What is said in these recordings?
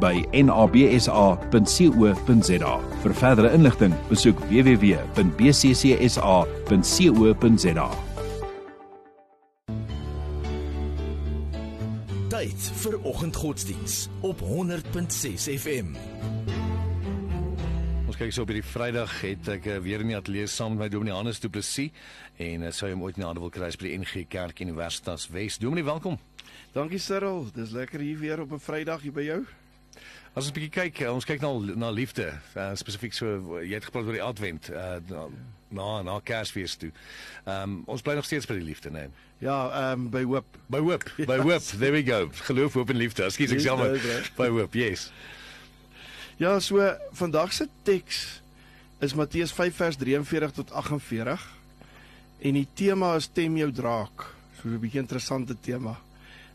by nabsa.co.za. Vir verdere inligting, besoek www.bccsa.co.za. Tyd vir oggendgodsdiens op 100.6 FM. Ons kyk so op hierdie Vrydag het ek uh, weer in die ateljee saam met my Dominee Hannes Du Plessis en uh, sou hom ooit in die hande wil kry by die NG Kerk Universitas Wes. Dominee, welkom. Dankie Cyril, dis lekker hier weer op 'n Vrydag hier by jou. As ons 'n bietjie kyk, uh, ons kyk na na liefde, uh, spesifiek so jy het gepraat oor die Advent, uh, na na, na Kersfees toe. Ehm um, ons bly nog steeds by die liefde, né? Nee. Ja, ehm um, by hoop. By hoop. By yes. hoop. There we go. Geloof, hoop en liefde. Ekskuus ek jammer. By hoop. Yes. Ja, so vandag se teks is Matteus 5 vers 43 tot 48 en die tema is stem jou draak. So 'n bietjie interessante tema.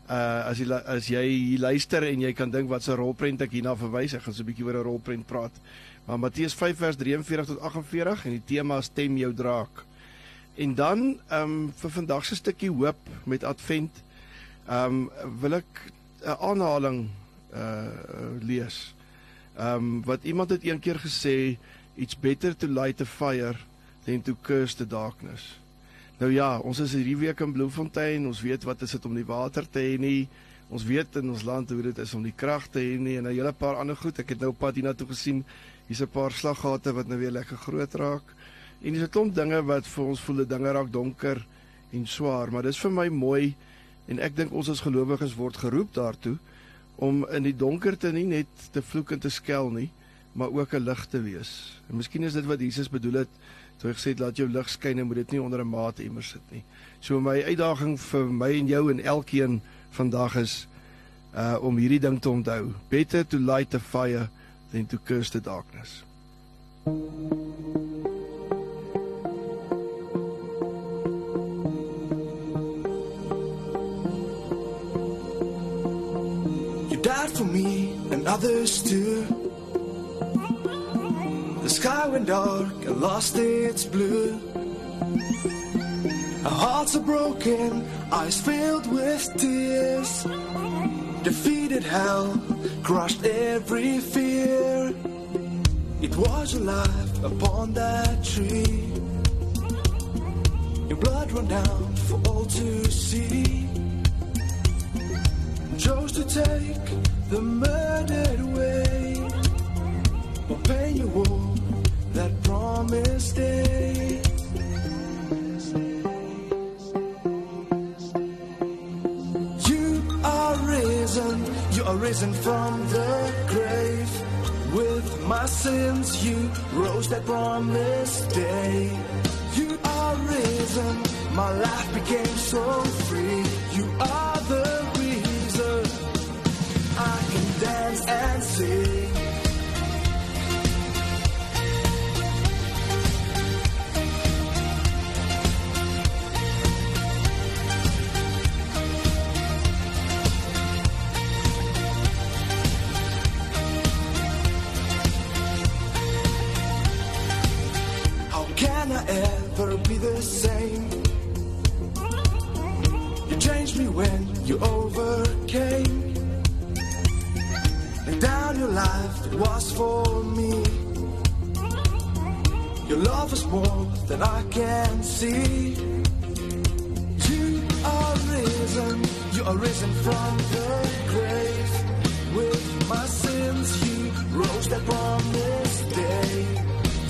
Uh as jy as jy luister en jy kan dink wat se rolprent ek hierna verwys, ek gaan so 'n bietjie oor 'n rolprent praat. Maar Matteus 5 vers 43 tot 48 en die tema is stem jou draak. En dan ehm um, vir vandag se stukkie hoop met Advent ehm um, wil ek 'n aanhaling uh lees. Ehm um, wat iemand het eendag gesê, it's better to light a fire than to curse the darkness. Nou ja, ons is hierdie week in Bloemfontein. Ons weet wat is dit om die water te hê nie. Ons weet in ons land hoe dit is om die krag te hê nie en 'n hele paar ander goed. Ek het nou pad hiernatoe gesien. Hier's 'n paar slaggate wat nou weer lekker groot raak. En dis 'n klomp dinge wat vir ons voel, dinge raak donker en swaar, maar dis vir my mooi en ek dink ons as gelowiges word geroep daartoe om in die donkerte nie net te vloek en te skel nie, maar ook 'n lig te wees. En miskien is dit wat Jesus bedoel het toe gesê het laat jou lig skyn en moet dit nie onder 'n maat immers sit nie. So my uitdaging vir my en jou en elkeen vandag is uh om hierdie ding te onthou. Better to light a fire than to curse the darkness. You died for me and others too. The sky went dark and lost its blue. Our hearts are broken, eyes filled with tears. Defeated hell, crushed every fear. It was life upon that tree. Your blood ran down for all to see. Chose to take the murdered way. But pain you wore that promised day. You are risen, you are risen from the grave. With my sins, you rose that promised day. You are risen, my life became so free. You are the reason I can dance and sing. Me. Your love is more than I can see. You are risen, you are risen from the grave. With my sins, you rose upon this day.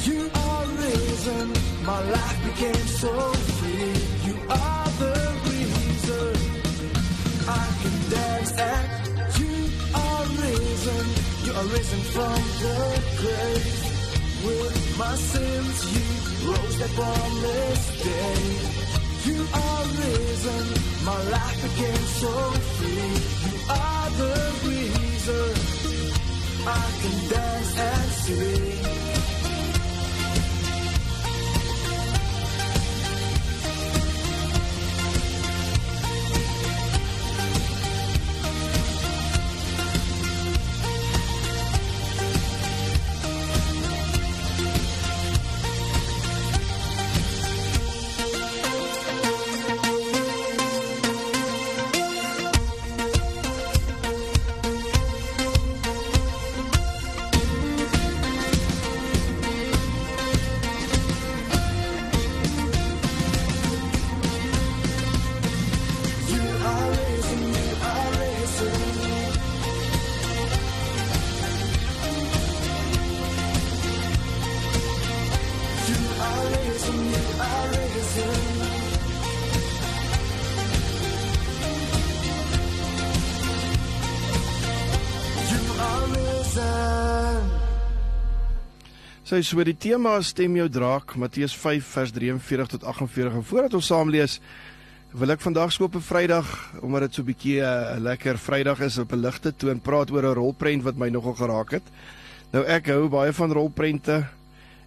You are risen, my life became so free. You are the reason I can dance risen from the grave. With my sins, you rose that promised day. You are risen, my life became so free. You are the reason I can dance and sing. Sy so die tema stem jou draak Matteus 5 vers 43 tot 48 en voordat ons saam lees wil ek vandag so op 'n Vrydag omdat dit so 'n bietjie 'n lekker Vrydag is op 'n ligte toon praat oor 'n rolprent wat my nogal geraak het. Nou ek hou baie van rolprente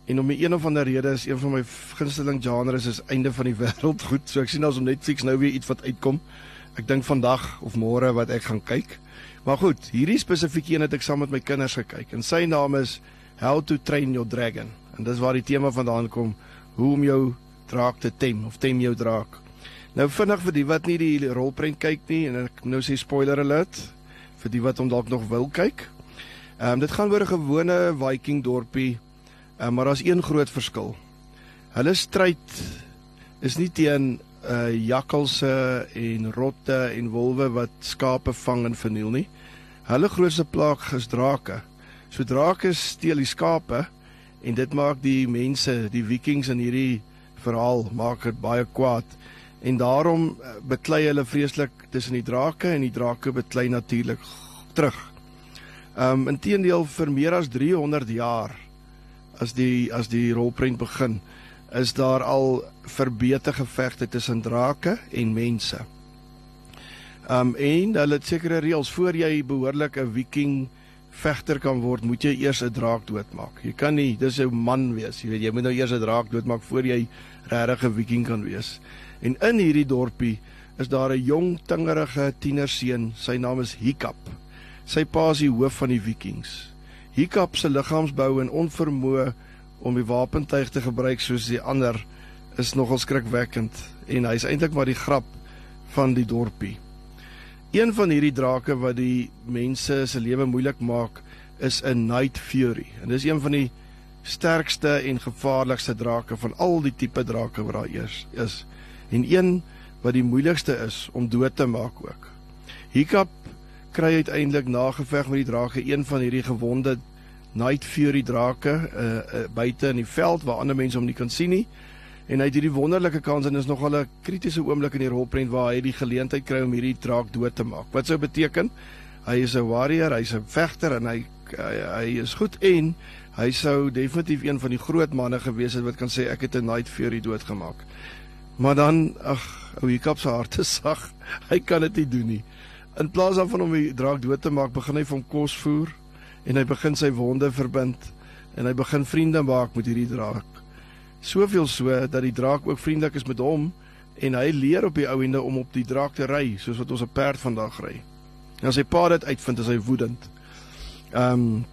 en om 'n een of ander rede is een van my gunsteling genres is einde van die wêreld goed. So ek sien as op Netflix nou weer iets wat uitkom. Ek dink vandag of môre wat ek gaan kyk. Maar goed, hierdie spesifieke een het ek saam met my kinders gekyk en sy naam is How to Train Your Dragon. En dis waar die tema vandaan kom, hoe om jou draak te tem of tem jou draak. Nou vinnig vir die wat nie die rolprent kyk nie en ek nou sê spoiler alert vir die wat hom dalk nog wil kyk. Ehm um, dit gaan oor 'n gewone Viking dorpie, um, maar daar's een groot verskil. Hulle stryd is nie teen uh jakkalse en rotte en wolwe wat skape vang en verniel nie. Hulle grootste plaag is drake. So drake steel die skape en dit maak die mense, die vikings in hierdie verhaal maak dit baie kwaad. En daarom eh, beklei hulle vreeslik tussen die drake en die drake beklei natuurlik terug. Um inteendeel vir meer as 300 jaar as die as die rolprent begin, is daar al verbete gevegte tussen drake en mense. Um en hulle het sekere reëls voor jy behoorlik 'n viking vegter kan word, moet jy eers 'n draak doodmaak. Jy kan nie dis 'n man wees, jy weet jy moet nou eers 'n draak doodmaak voor jy regtig 'n viking kan wees. En in hierdie dorpie is daar 'n jong tingerige tienerseun, sy naam is Hiccup. Sy pa is die hoof van die vikings. Hiccup se liggaamsbou en onvermoë om die wapentuig te gebruik soos die ander is nogal skrikwekkend en hy's eintlik maar die grap van die dorpie. Een van hierdie drake wat die mense se lewe moeilik maak is 'n Night Fury. En dis een van die sterkste en gevaarlikste drake van al die tipe drake wat daar eers is. En een wat die moeilikste is om dood te maak ook. Hiccup kry uiteindelik na geveg met die drake een van hierdie gewonde Night Fury drake uh, uh, buite in die veld waar ander mense hom nie kan sien nie. En hy het hierdie wonderlike kans en is nogal 'n kritiese oomblik in die rolprent waar hy die geleentheid kry om hierdie draak dood te maak. Wat sou beteken? Hy is 'n warrior, hy's 'n vegter en hy, hy hy is goed en hy sou definitief een van die groot manne gewees het wat kan sê ek het 'n Night Fury doodgemaak. Maar dan ag, ou Hiccup se hart is sag. Hy kan dit nie doen nie. In plaas daarvan om die draak dood te maak, begin hy vir hom kos voer en hy begin sy wonde verbind en hy begin vriende maak met hierdie draak. Soveel so dat die draak ook vriendelik is met hom en hy leer op die ou ende om op die draak te ry soos wat ons 'n perd vandag ry. En as sy pa dit uitvind, is hy woedend. Ehm um,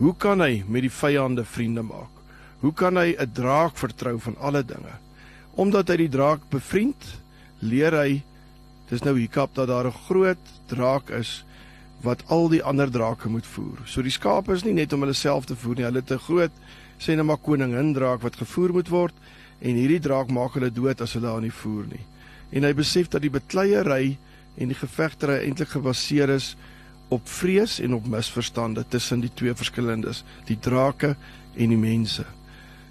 hoe kan hy met die vyande vriende maak? Hoe kan hy 'n draak vertrou van alle dinge? Omdat hy die draak bevriend, leer hy dis nou Hiccup dat daar 'n groot draak is wat al die ander drake moet voer. So die skape is nie net om hulle self te voer nie, hulle het 'n groot sê net maar koningin draak wat gevoer moet word en hierdie draak maak hulle dood as hulle aan nie voer nie. En hy besef dat die bekleierery en die gevegtery eintlik gebaseer is op vrees en op misverstande tussen die twee verskillendes, die drake en die mense.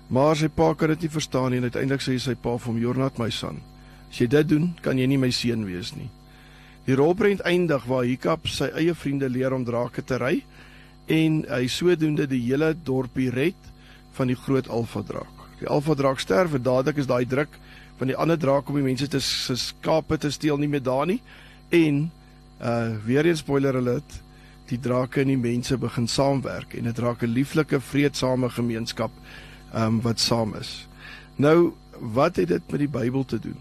Maar sy pa kan dit nie verstaan nie en uiteindelik sê sy pa vir hom: "You're not my son. As jy dit doen, kan jy nie my seun wees nie." Die rolprent eindig waar Hiccup sy eie vriende leer om drake te ry en hy sodoende die hele dorpie red van die groot alfa draak. Die alfa draak sterf en dadelik is daai druk van die ander draak om die mense te se skape te steel nie meer daar nie en uh weer eens spoiler alert die drake en die mense begin saamwerk en dit raak 'n lieflike, vreedsame gemeenskap ehm um, wat saam is. Nou, wat het dit met die Bybel te doen?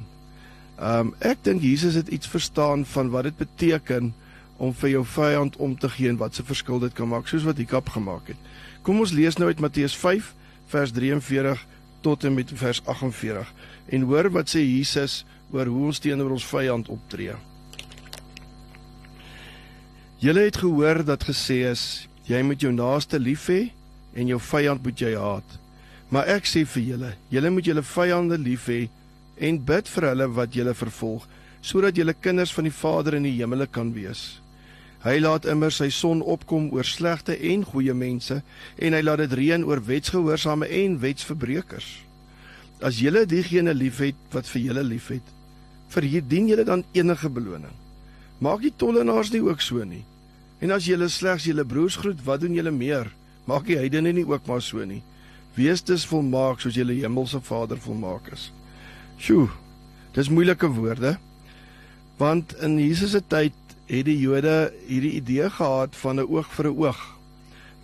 Ehm um, ek dink Jesus het iets verstaan van wat dit beteken om vir jou vyand om te gee en wat se verskil dit kan maak, soos wat Hikap gemaak het. Kom ons lees nou uit Matteus 5 vers 43 tot en met vers 48 en hoor wat sê Jesus oor hoe ons teenoor ons vyand optree. Julle het gehoor dat gesê is jy moet jou naaste lief hê en jou vyand moet jy haat. Maar ek sê vir julle, julle moet julle vyande lief hê en bid vir hulle wat julle vervolg, sodat julle kinders van die Vader in die hemele kan wees. Hy laat immer sy son opkom oor slegte en goeie mense en hy laat dit reën oor wetsgehoorsame en wetsverbrekers. As julle diegene liefhet wat vir julle liefhet, verdien julle dan enige beloning. Maak die tollenaars nie ook so nie. En as julle slegs julle broers groet, wat doen julle meer? Maak die heidene nie ook maar so nie. Wees dus volmaak soos julle hemelse Vader volmaak is. Sjoe. Dis moeilike woorde. Want in Jesus se tyd het die Jode hierdie idee gehad van 'n oog vir 'n oog.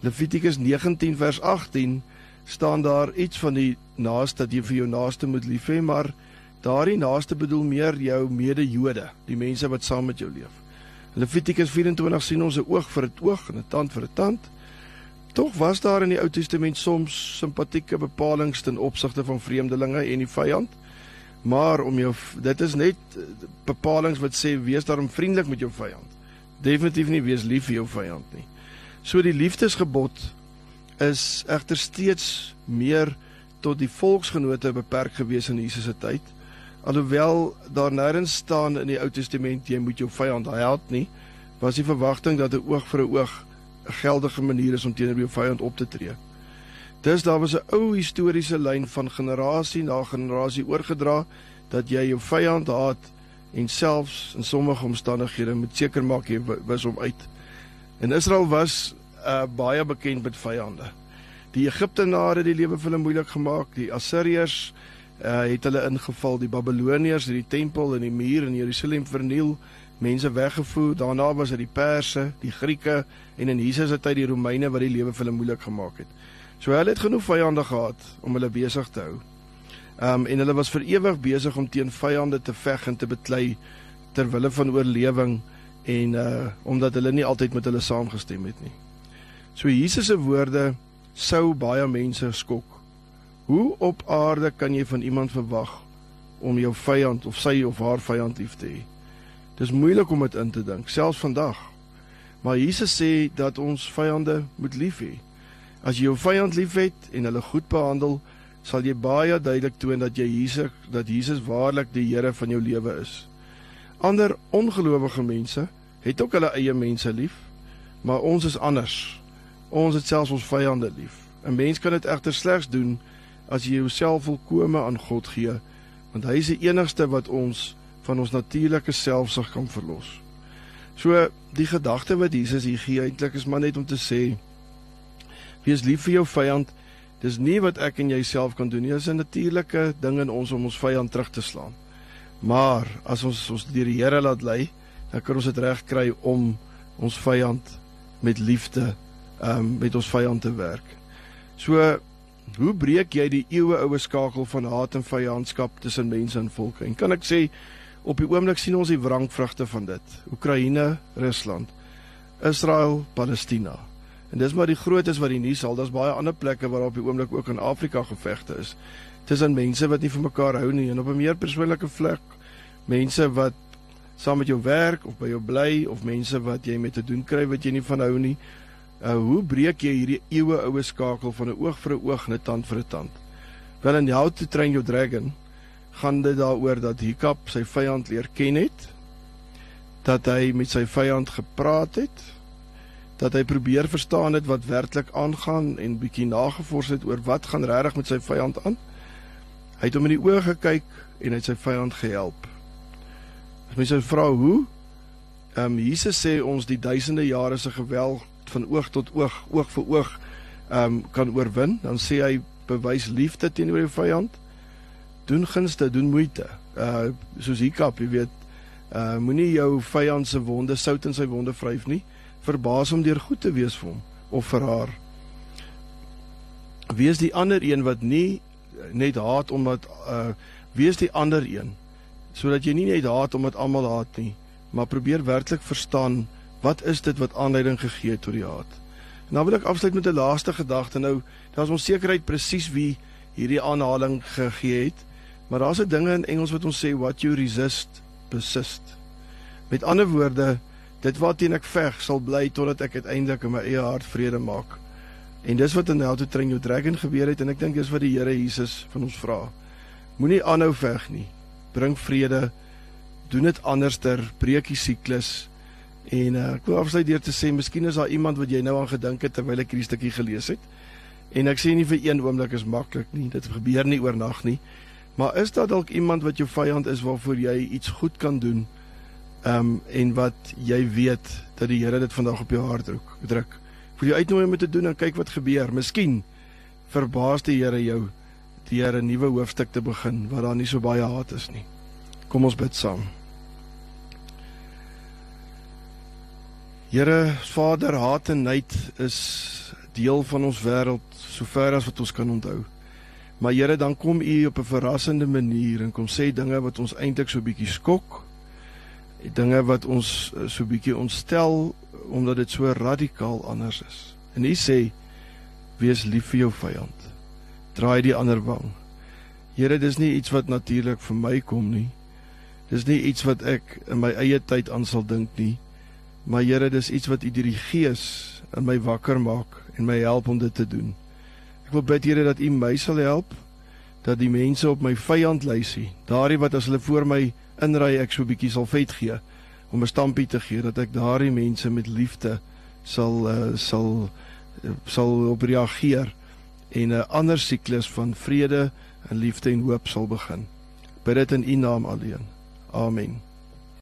Levitikus 19 vers 18 staan daar iets van die naaste dat jy vir jou naaste moet lief hê, maar daardie naaste bedoel meer jou mede-Jode, die mense wat saam met jou leef. Levitikus 24 sien ons 'n oog vir 'n oog en 'n tand vir 'n tand. Tog was daar in die Ou Testament soms simpatieke bepalinge ten opsigte van vreemdelinge en die vyand. Maar om jou dit is net bepalinge wat sê wees daarom vriendelik met jou vyand. Definitief nie wees lief vir jou vyand nie. So die liefdesgebod is egter steeds meer tot die volksgenote beperk gewees in Jesus se tyd. Alhoewel daar nêrens staan in die Ou Testament jy moet jou vyand haat nie, was die verwagting dat 'n oog vir 'n oog 'n geldige manier is om teenoor jou vyand op te tree. Dis daar was 'n ou historiese lyn van generasie na generasie oorgedra dat jy jou vyand haat en selfs in sommige omstandighede moet seker maak jy wis hom uit. En Israel was uh, baie bekend met vyande. Die Egiptenare het die lewe vir hulle moeilik gemaak, die Assiriërs uh, het hulle ingeval, die Babiloniërs het die tempel en die muur in Jerusalem verniel, mense weggevoer. Daarna was dit die Perse, die Grieke en in Jesus se tyd die Romeine wat die lewe vir hulle moeilik gemaak het. So hulle het genoeg vyande gehad om hulle besig te hou. Um en hulle was vir ewig besig om teen vyande te veg en te beklei ter wille van oorlewing en uh omdat hulle nie altyd met hulle saamgestem het nie. So Jesus se woorde sou baie mense skok. Hoe op aarde kan jy van iemand verwag om jou vyand of sy of haar vyand lief te hê? Dis moeilik om dit in te dink, selfs vandag. Maar Jesus sê dat ons vyande moet lief hê. As jy jou vyand liefhet en hulle goed behandel, sal jy baie duidelik toon dat jy Jesus dat Jesus waarlik die Here van jou lewe is. Ander ongelowige mense het ook hulle eie mense lief, maar ons is anders. Ons het selfs ons vyande lief. 'n Mens kan dit egter slegs doen as jy jouself volkome aan God gee, want hy is die enigste wat ons van ons natuurlike selfsug kan verlos. So die gedagte wat Jesus hier gee eintlik is maar net om te sê Wees lief vir jou vyand. Dis nie wat ek en jy self kan doen nie. Dit is 'n natuurlike ding in ons om ons vyand terug te slaan. Maar as ons ons deur die Here laat lei, dan kan ons dit reg kry om ons vyand met liefde ehm um, met ons vyand te werk. So hoe breek jy die eeue oue skakel van haat en vyandskap tussen mense en volke? En kan ek sê op die oomblik sien ons die wrankvrugte van dit. Oekraïne, Rusland, Israel, Palestina. En dis maar die grootes wat die nuus al, daar's baie ander plekke waar op die oomblik ook in Afrika gevegte is. Tussen mense wat nie vir mekaar hou nie en op 'n meer persoonlike vlak mense wat saam met jou werk of by jou bly of mense wat jy met te doen kry wat jy nie van hou nie. Uh hoe breek jy hierdie eeue oue skakel van 'n oog vir 'n oog en 'n tand vir 'n tand? Wel in How to Train Your Dragon gaan dit daaroor dat Hiccup sy vyand leer ken het, dat hy met sy vyand gepraat het dat hy probeer verstaan het wat werklik aangaan en bietjie nagevors het oor wat gaan regtig met sy vyand aan. Hy het hom in die oë gekyk en hy het sy vyand gehelp. As mens sou vra hoe, ehm um, Jesus sê ons die duisende jare se geweld van oog tot oog, oog vir oog ehm um, kan oorwin, dan sê hy bewys liefde teenoor jou vyand. Doen gunste, doen moeite. Uh soos Hikap, jy weet, uh moenie jou vyand se wonde sout in sy wonde vryf nie verbaas hom deur goed te wees vir hom of vir haar. Wees die ander een wat nie net haat omdat uh wees die ander een sodat jy nie net haat omdat almal haat nie, maar probeer werklik verstaan wat is dit wat aanleiding gegee het tot die haat. En dan wil ek afsluit met 'n laaste gedagte. Nou, daar's onsekerheid presies wie hierdie aanhaling gegee het, maar daar's 'n dinge in Engels wat ons sê what you resist persist. Met ander woorde, dit waarteen ek veg sal bly totdat ek uiteindelik in my eie hart vrede maak. En dis wat in How to Train Your Dragon gebeur het en ek dink dis wat die Here Jesus van ons vra. Moenie aanhou veg nie. Bring vrede. Doen dit anderster, breek die siklus. En uh, ek wil afsluit deur te sê, miskien is daar iemand wat jy nou aan gedink het terwyl ek hierdie stukkie gelees het. En ek sê nie vir een oomblik is maklik nie. Dit gebeur nie oornag nie. Maar is daar dalk iemand wat jou vyand is waarvoor jy iets goed kan doen? Ehm um, en wat jy weet dat die Here dit vandag op jou hart druk. Druk. Vir jou uitnooi om te doen en kyk wat gebeur. Miskien verbaas die Here jou deur 'n nuwe hoofstuk te begin waar daar nie so baie haat is nie. Kom ons bid saam. Here, Vader, haat en nait is deel van ons wêreld sover as wat ons kan onthou. Maar Here, dan kom U op 'n verrassende manier en kom sê dinge wat ons eintlik so bietjie skok. Dinge wat ons eh, so bietjie ontstel omdat dit so radikaal anders is. En U sê: "Wees lief vir jou vyand. Draai die ander wang." Here, dis nie iets wat natuurlik vir my kom nie. Dis nie iets wat ek in my eie tyd aan sal dink nie. Maar Here, dis iets wat U deur die Gees in my wakker maak en my help om dit te doen. Ek wil bid Here dat U my sal help dat die mense op my vyandlysie, daardie wat as hulle voor my inry ek so 'n bietjie sal vet gee om 'n stampie te gee dat ek daardie mense met liefde sal uh, sal uh, sal op reageer en 'n ander siklus van vrede en liefde en hoop sal begin. Bid dit in U naam alleen. Amen.